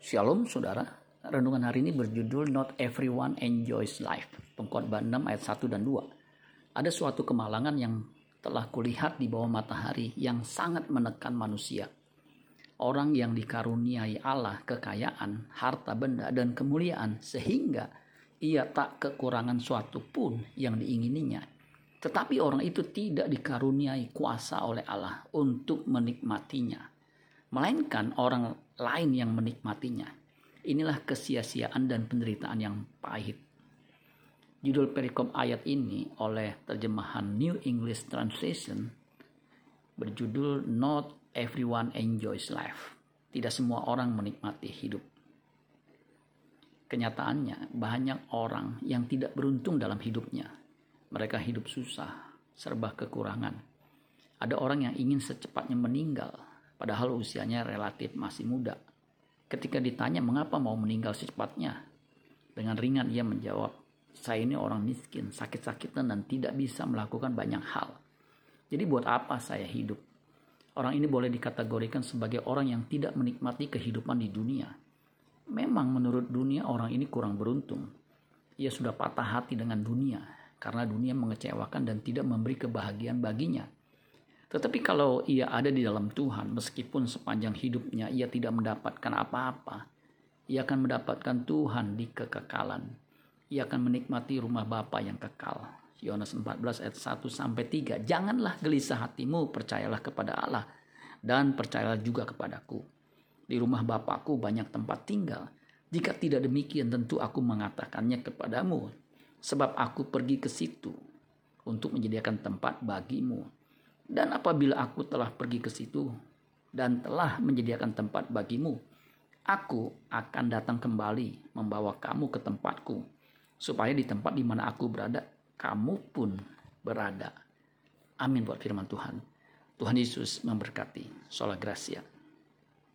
Shalom saudara, renungan hari ini berjudul Not Everyone Enjoys Life, pengkhotbah 6 ayat 1 dan 2. Ada suatu kemalangan yang telah kulihat di bawah matahari yang sangat menekan manusia. Orang yang dikaruniai Allah kekayaan, harta benda, dan kemuliaan sehingga ia tak kekurangan suatu pun yang diingininya. Tetapi orang itu tidak dikaruniai kuasa oleh Allah untuk menikmatinya melainkan orang lain yang menikmatinya. Inilah kesia-siaan dan penderitaan yang pahit. Judul perikop ayat ini oleh terjemahan New English Translation berjudul Not Everyone Enjoys Life. Tidak semua orang menikmati hidup. Kenyataannya, banyak orang yang tidak beruntung dalam hidupnya. Mereka hidup susah, serba kekurangan. Ada orang yang ingin secepatnya meninggal, padahal usianya relatif masih muda. Ketika ditanya mengapa mau meninggal secepatnya, dengan ringan ia menjawab, saya ini orang miskin, sakit-sakitan dan tidak bisa melakukan banyak hal. Jadi buat apa saya hidup? Orang ini boleh dikategorikan sebagai orang yang tidak menikmati kehidupan di dunia. Memang menurut dunia orang ini kurang beruntung. Ia sudah patah hati dengan dunia karena dunia mengecewakan dan tidak memberi kebahagiaan baginya. Tetapi kalau ia ada di dalam Tuhan, meskipun sepanjang hidupnya ia tidak mendapatkan apa-apa, ia akan mendapatkan Tuhan di kekekalan. Ia akan menikmati rumah Bapa yang kekal. Yohanes 14 ayat 1 sampai 3. Janganlah gelisah hatimu, percayalah kepada Allah dan percayalah juga kepadaku. Di rumah Bapakku banyak tempat tinggal. Jika tidak demikian tentu aku mengatakannya kepadamu. Sebab aku pergi ke situ untuk menyediakan tempat bagimu. Dan apabila aku telah pergi ke situ dan telah menyediakan tempat bagimu, aku akan datang kembali membawa kamu ke tempatku, supaya di tempat di mana aku berada, kamu pun berada. Amin buat firman Tuhan. Tuhan Yesus memberkati. Sholat Gracia.